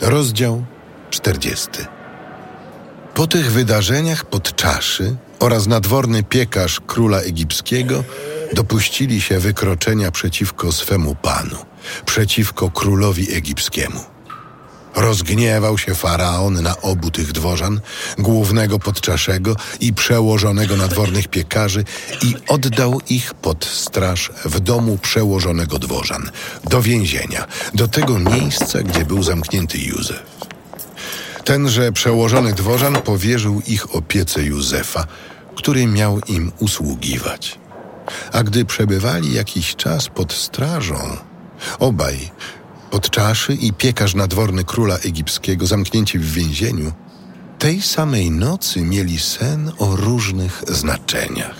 Rozdział 40. Po tych wydarzeniach podczaszy oraz nadworny piekarz króla egipskiego dopuścili się wykroczenia przeciwko swemu panu, przeciwko królowi egipskiemu. Rozgniewał się faraon na obu tych dworzan, głównego podczaszego i przełożonego nadwornych piekarzy i oddał ich pod straż w domu przełożonego dworzan, do więzienia, do tego miejsca, gdzie był zamknięty Józef. Tenże przełożony dworzan powierzył ich opiece Józefa, który miał im usługiwać. A gdy przebywali jakiś czas pod strażą, obaj, podczaszy i piekarz nadworny króla egipskiego, zamknięci w więzieniu, tej samej nocy mieli sen o różnych znaczeniach.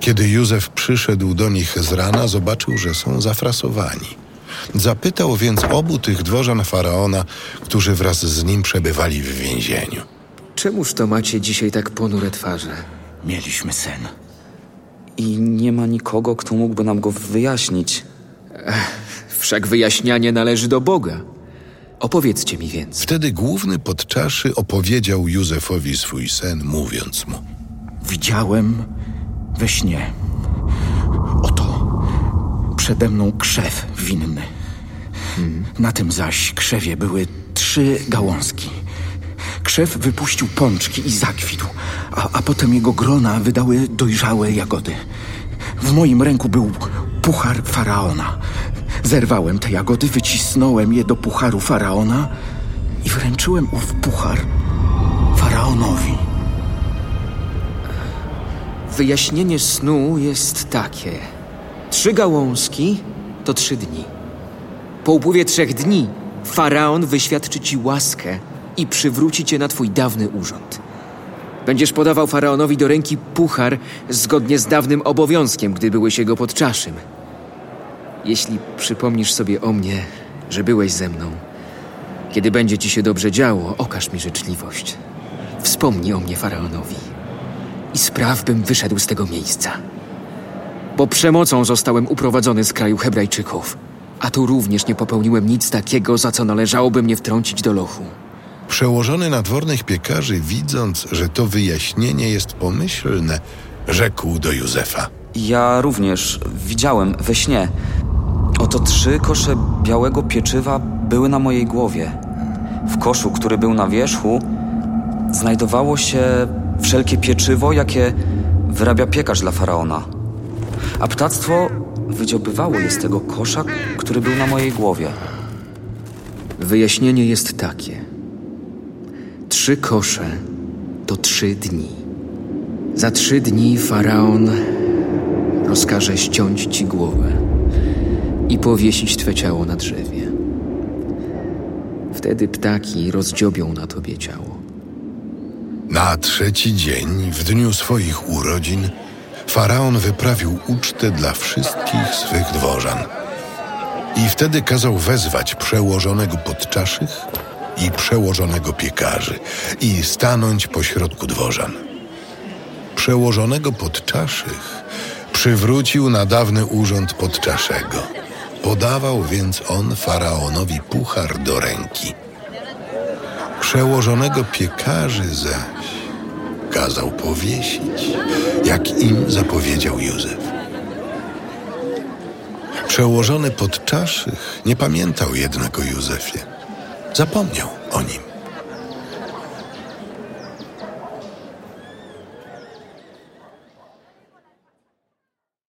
Kiedy Józef przyszedł do nich z rana, zobaczył, że są zafrasowani. Zapytał więc obu tych dworzan faraona, którzy wraz z nim przebywali w więzieniu. Czemuż to macie dzisiaj tak ponure twarze? Mieliśmy sen. I nie ma nikogo, kto mógłby nam go wyjaśnić. Wszak wyjaśnianie należy do Boga. Opowiedzcie mi więc. Wtedy główny podczaszy opowiedział Józefowi swój sen, mówiąc mu: Widziałem we śnie. Oto przede mną krzew winny. Na tym zaś krzewie były trzy gałązki. Krzew wypuścił pączki i zakwitł, a, a potem jego grona wydały dojrzałe jagody. W moim ręku był puchar faraona. Zerwałem te jagody, wycisnąłem je do pucharu faraona i wręczyłem ów puchar faraonowi. Wyjaśnienie snu jest takie. Trzy gałązki to trzy dni. Po upływie trzech dni faraon wyświadczy ci łaskę i przywróci cię na twój dawny urząd. Będziesz podawał faraonowi do ręki puchar zgodnie z dawnym obowiązkiem, gdy byłeś jego podczaszym. Jeśli przypomnisz sobie o mnie, że byłeś ze mną, kiedy będzie ci się dobrze działo, okaż mi życzliwość. Wspomnij o mnie faraonowi i spraw, bym wyszedł z tego miejsca. Bo przemocą zostałem uprowadzony z kraju Hebrajczyków, a tu również nie popełniłem nic takiego, za co należałoby mnie wtrącić do lochu. Przełożony nadwornych piekarzy, widząc, że to wyjaśnienie jest pomyślne, rzekł do Józefa. Ja również widziałem we śnie. Oto trzy kosze białego pieczywa były na mojej głowie. W koszu, który był na wierzchu, znajdowało się wszelkie pieczywo, jakie wyrabia piekarz dla faraona. A ptactwo wydziobywało je z tego kosza, który był na mojej głowie. Wyjaśnienie jest takie. Trzy kosze to trzy dni. Za trzy dni faraon rozkaże ściąć ci głowę i powiesić twe ciało na drzewie. Wtedy ptaki rozdziobią na tobie ciało. Na trzeci dzień, w dniu swoich urodzin, faraon wyprawił ucztę dla wszystkich swych dworzan. I wtedy kazał wezwać przełożonego podczaszych i przełożonego piekarzy i stanąć pośrodku dworzan. Przełożonego podczaszych przywrócił na dawny urząd podczaszego. Podawał więc on faraonowi puchar do ręki. Przełożonego piekarzy zaś kazał powiesić, jak im zapowiedział Józef. Przełożony podczaszych nie pamiętał jednak o Józefie. Zapomniał o nim.